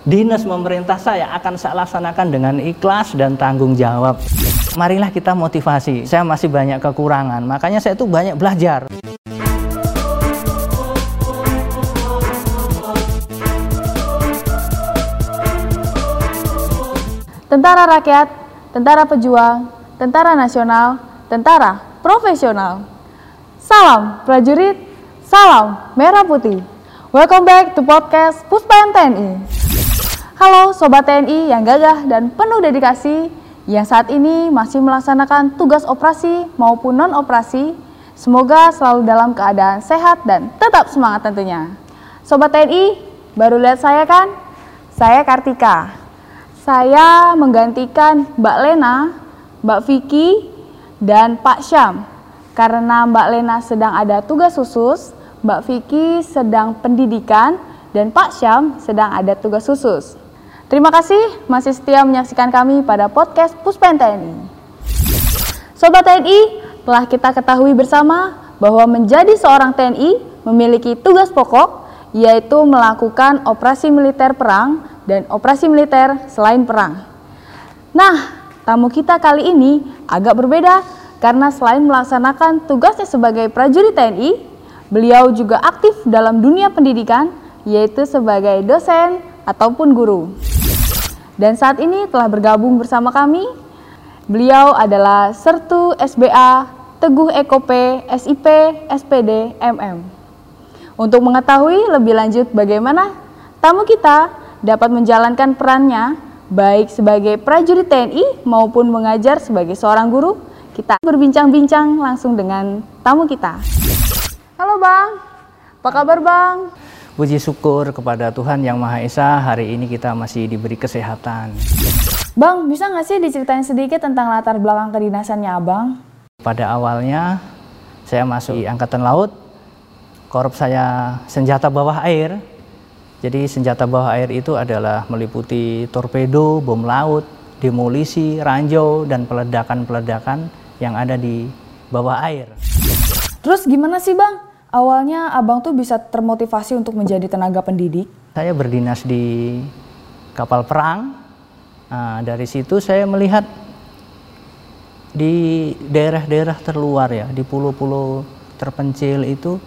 dinas pemerintah saya akan saya laksanakan dengan ikhlas dan tanggung jawab. Marilah kita motivasi. Saya masih banyak kekurangan, makanya saya itu banyak belajar. Tentara rakyat, tentara pejuang, tentara nasional, tentara profesional. Salam prajurit, salam merah putih. Welcome back to podcast Puspa TNI. Halo Sobat TNI yang gagah dan penuh dedikasi yang saat ini masih melaksanakan tugas operasi maupun non-operasi. Semoga selalu dalam keadaan sehat dan tetap semangat tentunya. Sobat TNI, baru lihat saya kan? Saya Kartika. Saya menggantikan Mbak Lena, Mbak Vicky, dan Pak Syam. Karena Mbak Lena sedang ada tugas khusus, Mbak Vicky sedang pendidikan, dan Pak Syam sedang ada tugas khusus. Terima kasih masih setia menyaksikan kami pada podcast Puspen TNI. Sobat TNI, telah kita ketahui bersama bahwa menjadi seorang TNI memiliki tugas pokok yaitu melakukan operasi militer perang dan operasi militer selain perang. Nah, tamu kita kali ini agak berbeda karena selain melaksanakan tugasnya sebagai prajurit TNI, beliau juga aktif dalam dunia pendidikan yaitu sebagai dosen ataupun guru. Dan saat ini telah bergabung bersama kami. Beliau adalah Sertu SBA Teguh Ekope SIP SPD MM. Untuk mengetahui lebih lanjut bagaimana tamu kita dapat menjalankan perannya baik sebagai prajurit TNI maupun mengajar sebagai seorang guru, kita berbincang-bincang langsung dengan tamu kita. Halo Bang, apa kabar Bang? Puji syukur kepada Tuhan Yang Maha Esa, hari ini kita masih diberi kesehatan. Bang, bisa nggak sih diceritain sedikit tentang latar belakang kedinasannya Abang? Pada awalnya, saya masuk di Angkatan Laut, korup saya senjata bawah air. Jadi senjata bawah air itu adalah meliputi torpedo, bom laut, demolisi, ranjau, dan peledakan-peledakan yang ada di bawah air. Terus gimana sih Bang? Awalnya abang tuh bisa termotivasi untuk menjadi tenaga pendidik? Saya berdinas di kapal perang. Nah, dari situ saya melihat di daerah-daerah terluar ya, di pulau-pulau terpencil itu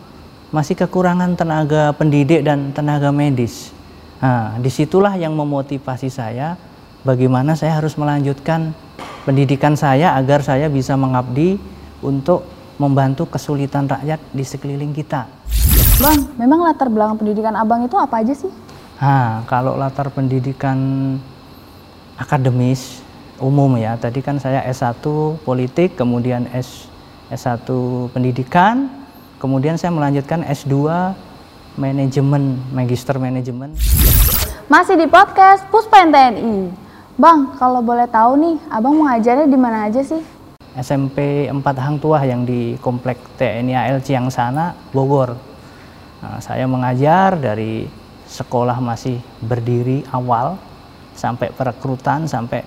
masih kekurangan tenaga pendidik dan tenaga medis. Nah, di situlah yang memotivasi saya bagaimana saya harus melanjutkan pendidikan saya agar saya bisa mengabdi untuk membantu kesulitan rakyat di sekeliling kita. Bang, memang latar belakang pendidikan abang itu apa aja sih? Nah, kalau latar pendidikan akademis umum ya, tadi kan saya S1 politik, kemudian S S1 pendidikan, kemudian saya melanjutkan S2 manajemen, magister manajemen. Masih di podcast Puspen TNI. Bang, kalau boleh tahu nih, abang mengajarnya di mana aja sih? SMP 4 Hang Tuah yang di Komplek TNI AL Ciang sana, Bogor. Nah, saya mengajar dari sekolah masih berdiri awal sampai perekrutan sampai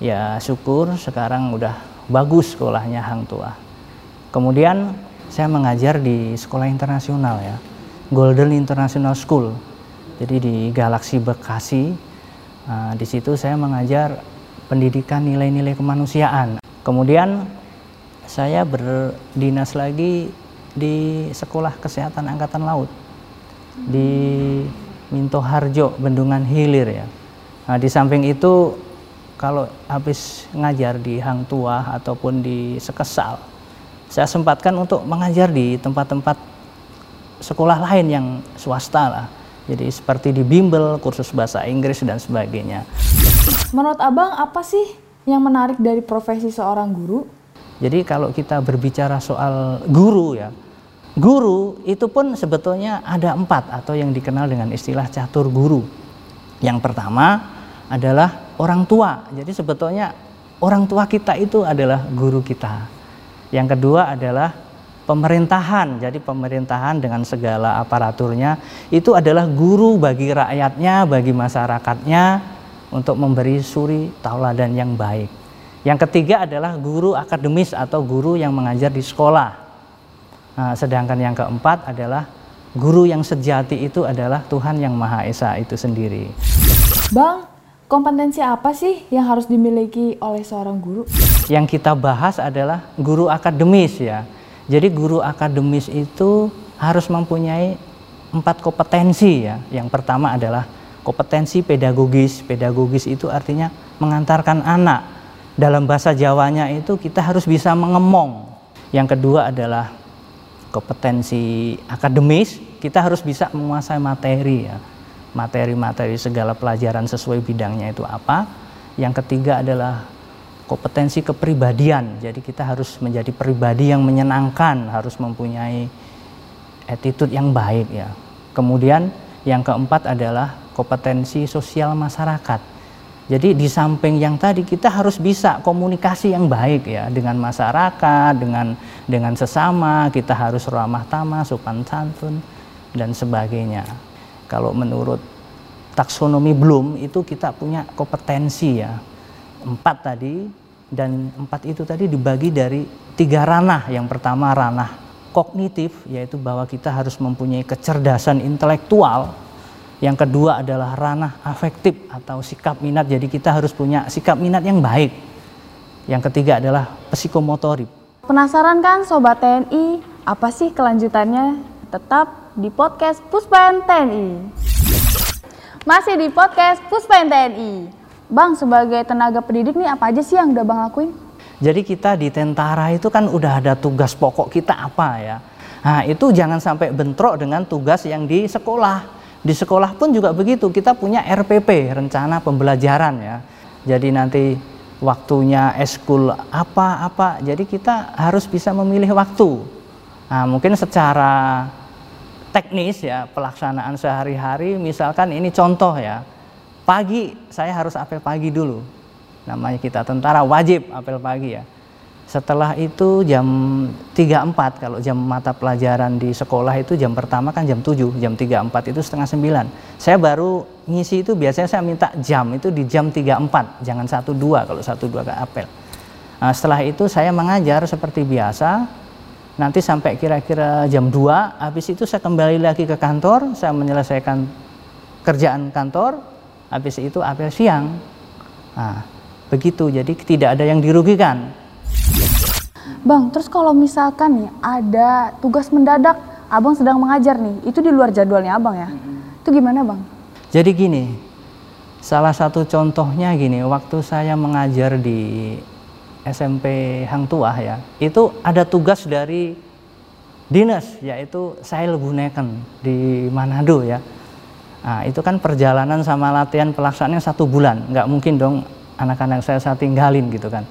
ya syukur sekarang udah bagus sekolahnya Hang Tuah. Kemudian saya mengajar di sekolah internasional ya, Golden International School. Jadi di Galaksi Bekasi. Nah, di situ saya mengajar pendidikan nilai-nilai kemanusiaan. Kemudian saya berdinas lagi di Sekolah Kesehatan Angkatan Laut di Minto Harjo, Bendungan Hilir ya. Nah, di samping itu kalau habis ngajar di Hang Tua ataupun di Sekesal, saya sempatkan untuk mengajar di tempat-tempat sekolah lain yang swasta lah. Jadi seperti di bimbel, kursus bahasa Inggris dan sebagainya. Menurut Abang apa sih yang menarik dari profesi seorang guru? Jadi kalau kita berbicara soal guru ya, guru itu pun sebetulnya ada empat atau yang dikenal dengan istilah catur guru. Yang pertama adalah orang tua. Jadi sebetulnya orang tua kita itu adalah guru kita. Yang kedua adalah pemerintahan. Jadi pemerintahan dengan segala aparaturnya itu adalah guru bagi rakyatnya, bagi masyarakatnya, untuk memberi suri tauladan yang baik. Yang ketiga adalah guru akademis atau guru yang mengajar di sekolah. Nah, sedangkan yang keempat adalah guru yang sejati itu adalah Tuhan yang Maha Esa itu sendiri. Bang, kompetensi apa sih yang harus dimiliki oleh seorang guru? Yang kita bahas adalah guru akademis ya. Jadi guru akademis itu harus mempunyai empat kompetensi ya. Yang pertama adalah kompetensi pedagogis. Pedagogis itu artinya mengantarkan anak. Dalam bahasa Jawanya itu kita harus bisa mengemong. Yang kedua adalah kompetensi akademis, kita harus bisa menguasai materi ya materi-materi segala pelajaran sesuai bidangnya itu apa. Yang ketiga adalah kompetensi kepribadian. Jadi kita harus menjadi pribadi yang menyenangkan, harus mempunyai attitude yang baik ya. Kemudian yang keempat adalah kompetensi sosial masyarakat. Jadi di samping yang tadi kita harus bisa komunikasi yang baik ya dengan masyarakat, dengan dengan sesama, kita harus ramah tamah, sopan santun dan sebagainya. Kalau menurut taksonomi belum itu kita punya kompetensi ya empat tadi dan empat itu tadi dibagi dari tiga ranah. Yang pertama ranah kognitif yaitu bahwa kita harus mempunyai kecerdasan intelektual. Yang kedua adalah ranah afektif atau sikap minat. Jadi kita harus punya sikap minat yang baik. Yang ketiga adalah psikomotorik. Penasaran kan Sobat TNI? Apa sih kelanjutannya? Tetap di podcast Puspen TNI. Masih di podcast Puspen TNI. Bang, sebagai tenaga pendidik nih apa aja sih yang udah Bang lakuin? Jadi kita di tentara itu kan udah ada tugas pokok kita apa ya. Nah itu jangan sampai bentrok dengan tugas yang di sekolah. Di sekolah pun juga begitu, kita punya RPP, rencana pembelajaran ya. Jadi nanti waktunya eskul apa-apa, jadi kita harus bisa memilih waktu. Nah mungkin secara teknis ya pelaksanaan sehari-hari misalkan ini contoh ya pagi saya harus apel pagi dulu namanya kita tentara wajib apel pagi ya setelah itu jam 34 kalau jam mata pelajaran di sekolah itu jam pertama kan jam 7 jam 34 itu setengah 9 saya baru ngisi itu biasanya saya minta jam itu di jam 34 jangan 12 kalau 12 ke apel. Nah, setelah itu saya mengajar seperti biasa. Nanti sampai kira-kira jam 2 habis itu saya kembali lagi ke kantor saya menyelesaikan kerjaan kantor habis itu apel siang. Nah begitu. Jadi tidak ada yang dirugikan Bang terus kalau misalkan nih ada tugas mendadak abang sedang mengajar nih itu di luar jadwalnya abang ya itu gimana bang jadi gini salah satu contohnya gini waktu saya mengajar di SMP Hang Tuah ya, itu ada tugas dari dinas yaitu saya Buneken di Manado ya. Nah, itu kan perjalanan sama latihan pelaksanaannya satu bulan, nggak mungkin dong anak-anak saya saya tinggalin gitu kan.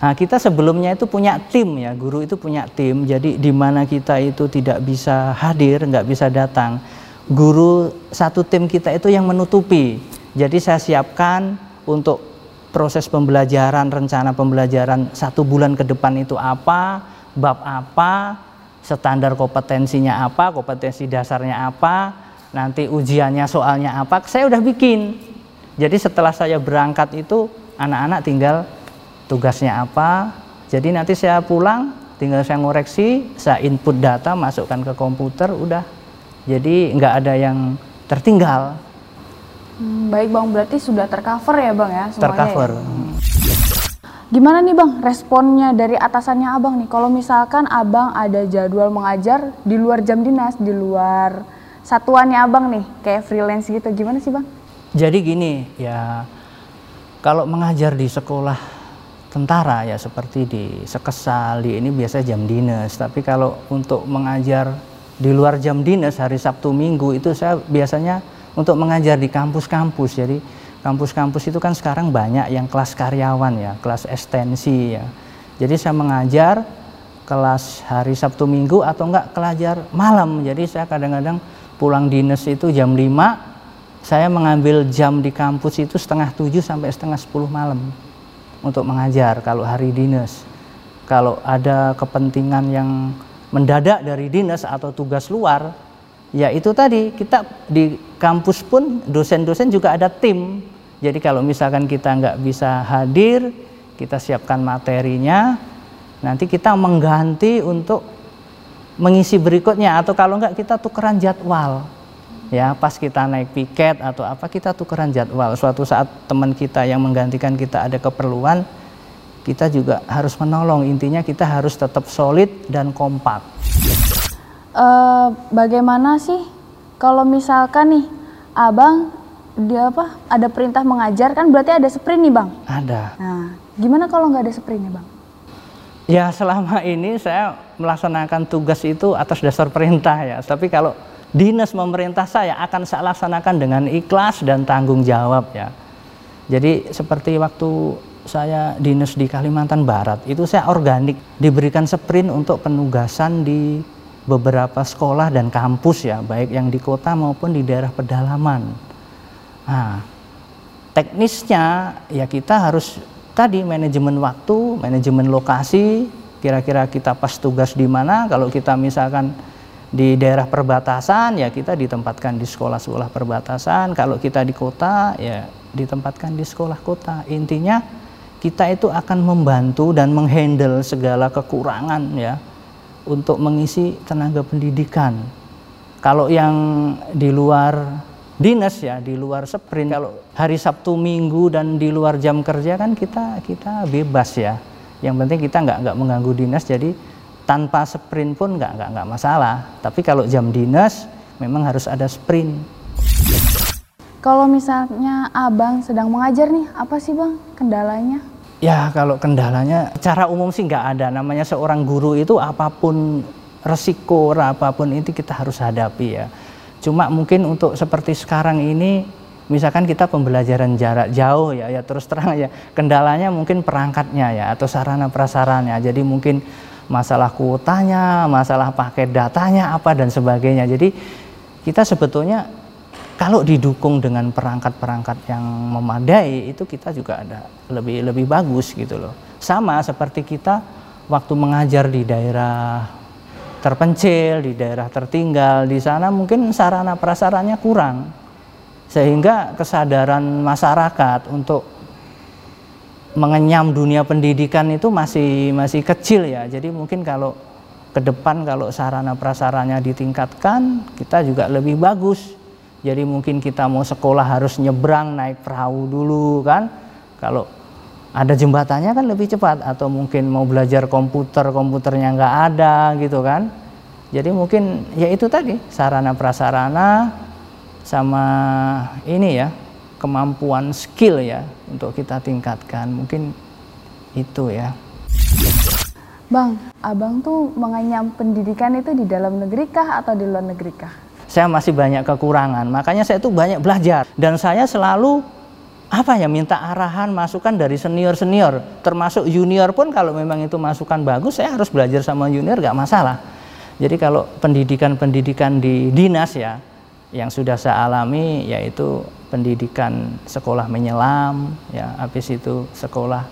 Nah, kita sebelumnya itu punya tim ya, guru itu punya tim. Jadi di mana kita itu tidak bisa hadir, nggak bisa datang, guru satu tim kita itu yang menutupi. Jadi saya siapkan untuk proses pembelajaran, rencana pembelajaran satu bulan ke depan itu apa, bab apa, standar kompetensinya apa, kompetensi dasarnya apa, nanti ujiannya soalnya apa, saya udah bikin. Jadi setelah saya berangkat itu anak-anak tinggal tugasnya apa, jadi nanti saya pulang tinggal saya ngoreksi, saya input data, masukkan ke komputer, udah. Jadi nggak ada yang tertinggal. Hmm, baik bang, berarti sudah tercover ya bang ya semuanya. Tercover. Ya? Gimana nih bang responnya dari atasannya abang nih? Kalau misalkan abang ada jadwal mengajar di luar jam dinas, di luar satuannya abang nih, kayak freelance gitu, gimana sih bang? Jadi gini ya, kalau mengajar di sekolah tentara ya seperti di Sekesal, di ini biasa jam dinas. Tapi kalau untuk mengajar di luar jam dinas hari Sabtu Minggu itu saya biasanya untuk mengajar di kampus-kampus. Jadi kampus-kampus itu kan sekarang banyak yang kelas karyawan ya, kelas ekstensi ya. Jadi saya mengajar kelas hari Sabtu Minggu atau enggak kelajar malam. Jadi saya kadang-kadang pulang dinas itu jam 5, saya mengambil jam di kampus itu setengah 7 sampai setengah 10 malam untuk mengajar kalau hari dinas. Kalau ada kepentingan yang mendadak dari dinas atau tugas luar, ya itu tadi kita di kampus pun dosen-dosen juga ada tim. Jadi kalau misalkan kita nggak bisa hadir, kita siapkan materinya, nanti kita mengganti untuk mengisi berikutnya atau kalau nggak kita tukeran jadwal. Ya pas kita naik piket atau apa kita tukeran jadwal. Suatu saat teman kita yang menggantikan kita ada keperluan kita juga harus menolong. Intinya kita harus tetap solid dan kompak. Uh, bagaimana sih kalau misalkan nih abang dia apa ada perintah mengajar? Kan berarti ada sprint nih bang? Ada. Nah gimana kalau nggak ada sprintnya bang? Ya selama ini saya melaksanakan tugas itu atas dasar perintah ya. Tapi kalau dinas pemerintah saya akan saya laksanakan dengan ikhlas dan tanggung jawab ya. Jadi seperti waktu saya dinas di Kalimantan Barat itu saya organik diberikan sprint untuk penugasan di beberapa sekolah dan kampus ya. Baik yang di kota maupun di daerah pedalaman. Nah, teknisnya ya kita harus tadi manajemen waktu, manajemen lokasi, kira-kira kita pas tugas di mana. Kalau kita misalkan di daerah perbatasan ya kita ditempatkan di sekolah-sekolah perbatasan. Kalau kita di kota ya ditempatkan di sekolah kota. Intinya kita itu akan membantu dan menghandle segala kekurangan ya untuk mengisi tenaga pendidikan. Kalau yang di luar dinas ya di luar sprint kalau hari Sabtu Minggu dan di luar jam kerja kan kita kita bebas ya yang penting kita nggak nggak mengganggu dinas jadi tanpa sprint pun nggak nggak nggak masalah. Tapi kalau jam dinas memang harus ada sprint. Kalau misalnya abang sedang mengajar nih apa sih bang kendalanya? Ya kalau kendalanya cara umum sih nggak ada. Namanya seorang guru itu apa pun resiko apa pun itu kita harus hadapi ya. Cuma mungkin untuk seperti sekarang ini misalkan kita pembelajaran jarak jauh ya ya terus terang ya. Kendalanya mungkin perangkatnya ya atau sarana prasaranya. Jadi mungkin masalah kuotanya, masalah paket datanya apa dan sebagainya. Jadi kita sebetulnya kalau didukung dengan perangkat-perangkat yang memadai itu kita juga ada lebih lebih bagus gitu loh. Sama seperti kita waktu mengajar di daerah terpencil, di daerah tertinggal, di sana mungkin sarana prasarannya kurang. Sehingga kesadaran masyarakat untuk mengenyam dunia pendidikan itu masih masih kecil ya. Jadi mungkin kalau ke depan kalau sarana prasaranya ditingkatkan, kita juga lebih bagus. Jadi mungkin kita mau sekolah harus nyebrang naik perahu dulu kan. Kalau ada jembatannya kan lebih cepat atau mungkin mau belajar komputer komputernya nggak ada gitu kan jadi mungkin ya itu tadi sarana prasarana sama ini ya kemampuan skill ya untuk kita tingkatkan. Mungkin itu ya. Bang, abang tuh mengenyam pendidikan itu di dalam negeri kah atau di luar negeri kah? Saya masih banyak kekurangan, makanya saya tuh banyak belajar. Dan saya selalu apa ya minta arahan masukan dari senior senior termasuk junior pun kalau memang itu masukan bagus saya harus belajar sama junior gak masalah. Jadi kalau pendidikan-pendidikan di dinas ya yang sudah saya alami yaitu pendidikan sekolah menyelam ya habis itu sekolah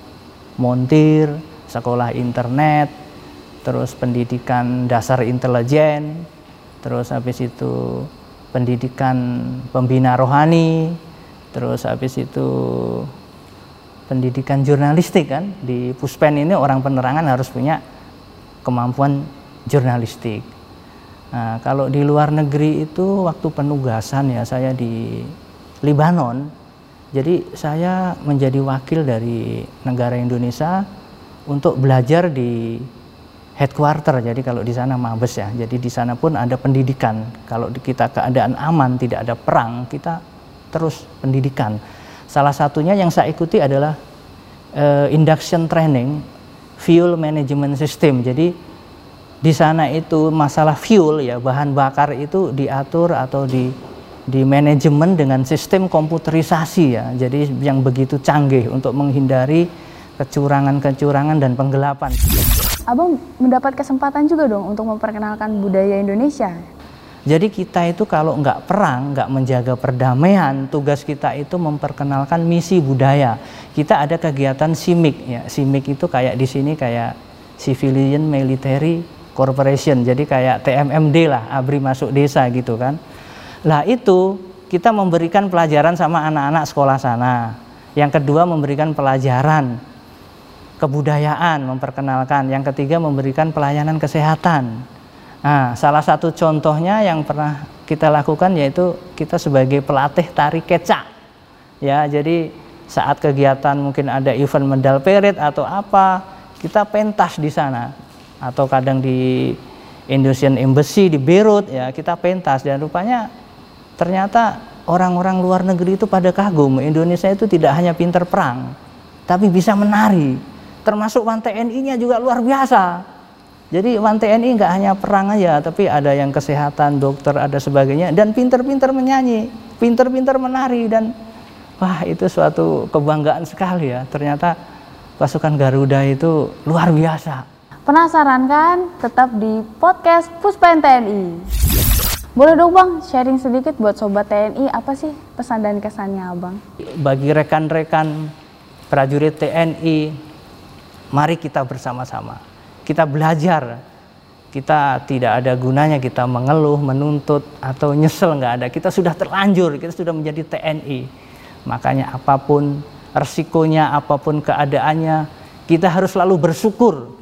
montir sekolah internet terus pendidikan dasar intelijen terus habis itu pendidikan pembina rohani terus habis itu pendidikan jurnalistik kan di Puspen ini orang penerangan harus punya kemampuan jurnalistik. Nah, kalau di luar negeri itu waktu penugasan ya saya di Libanon, jadi saya menjadi wakil dari negara Indonesia untuk belajar di headquarter. Jadi kalau di sana mabes ya. Jadi di sana pun ada pendidikan. Kalau kita keadaan aman, tidak ada perang, kita terus pendidikan. Salah satunya yang saya ikuti adalah uh, induction training fuel management system. Jadi di sana itu masalah fuel ya bahan bakar itu diatur atau di di manajemen dengan sistem komputerisasi ya. Jadi yang begitu canggih untuk menghindari kecurangan-kecurangan dan penggelapan. Abang mendapat kesempatan juga dong untuk memperkenalkan budaya Indonesia. Jadi kita itu kalau nggak perang, nggak menjaga perdamaian, tugas kita itu memperkenalkan misi budaya. Kita ada kegiatan simik ya. Simik itu kayak di sini kayak Civilian Military Corporation. Jadi kayak TMMD lah, ABRI masuk desa gitu kan. Lah itu kita memberikan pelajaran sama anak-anak sekolah sana. Yang kedua memberikan pelajaran kebudayaan, memperkenalkan. Yang ketiga memberikan pelayanan kesehatan Nah, salah satu contohnya yang pernah kita lakukan yaitu kita sebagai pelatih tari kecak. Ya, jadi saat kegiatan mungkin ada event medal perit atau apa, kita pentas di sana. Atau kadang di Indonesian Embassy di Beirut ya, kita pentas dan rupanya ternyata orang-orang luar negeri itu pada kagum Indonesia itu tidak hanya pinter perang, tapi bisa menari. Termasuk Wan TNI-nya juga luar biasa jadi Wan TNI nggak hanya perang aja, tapi ada yang kesehatan, dokter, ada sebagainya, dan pinter-pinter menyanyi, pinter-pinter menari, dan wah itu suatu kebanggaan sekali ya. Ternyata pasukan Garuda itu luar biasa. Penasaran kan? Tetap di podcast Puspen TNI. Boleh dong bang, sharing sedikit buat sobat TNI, apa sih pesan dan kesannya abang? Bagi rekan-rekan prajurit TNI, mari kita bersama-sama kita belajar kita tidak ada gunanya kita mengeluh, menuntut atau nyesel nggak ada. Kita sudah terlanjur, kita sudah menjadi TNI. Makanya apa pun resikonya, apa pun keadaannya, kita harus selalu bersyukur.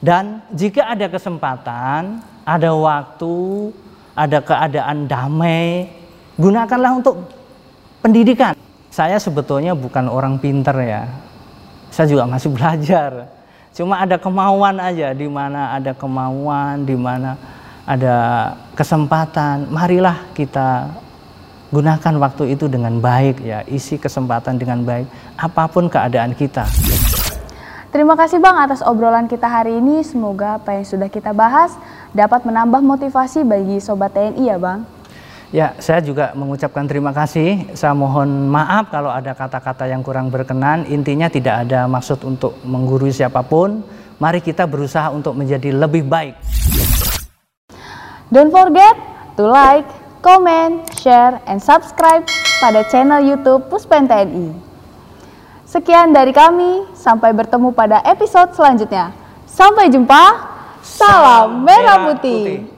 Dan jika ada kesempatan, ada waktu, ada keadaan damai, gunakanlah untuk pendidikan. Saya sebetulnya bukan orang pinter ya. Saya juga masih belajar Cuma ada kemauan aja, di mana ada kemauan, di mana ada kesempatan, marilah kita gunakan waktu itu dengan baik ya, isi kesempatan dengan baik apa pun keadaan kita. Terima kasih Bang atas obrolan kita hari ini. Semoga apa yang sudah kita bahas dapat menambah motivasi bagi sobat TNI ya Bang. Ya, saya juga mengucapkan terima kasih. Saya mohon maaf kalau ada kata-kata yang kurang berkenan. Intinya tidak ada maksud untuk menggurui siapa pun. Mari kita berusaha untuk menjadi lebih baik. Don't forget to like, comment, share, and subscribe pada channel YouTube Puspen TNI. Sekian dari kami, sampai bertemu pada episode selanjutnya. Sampai jumpa, salam merah putih.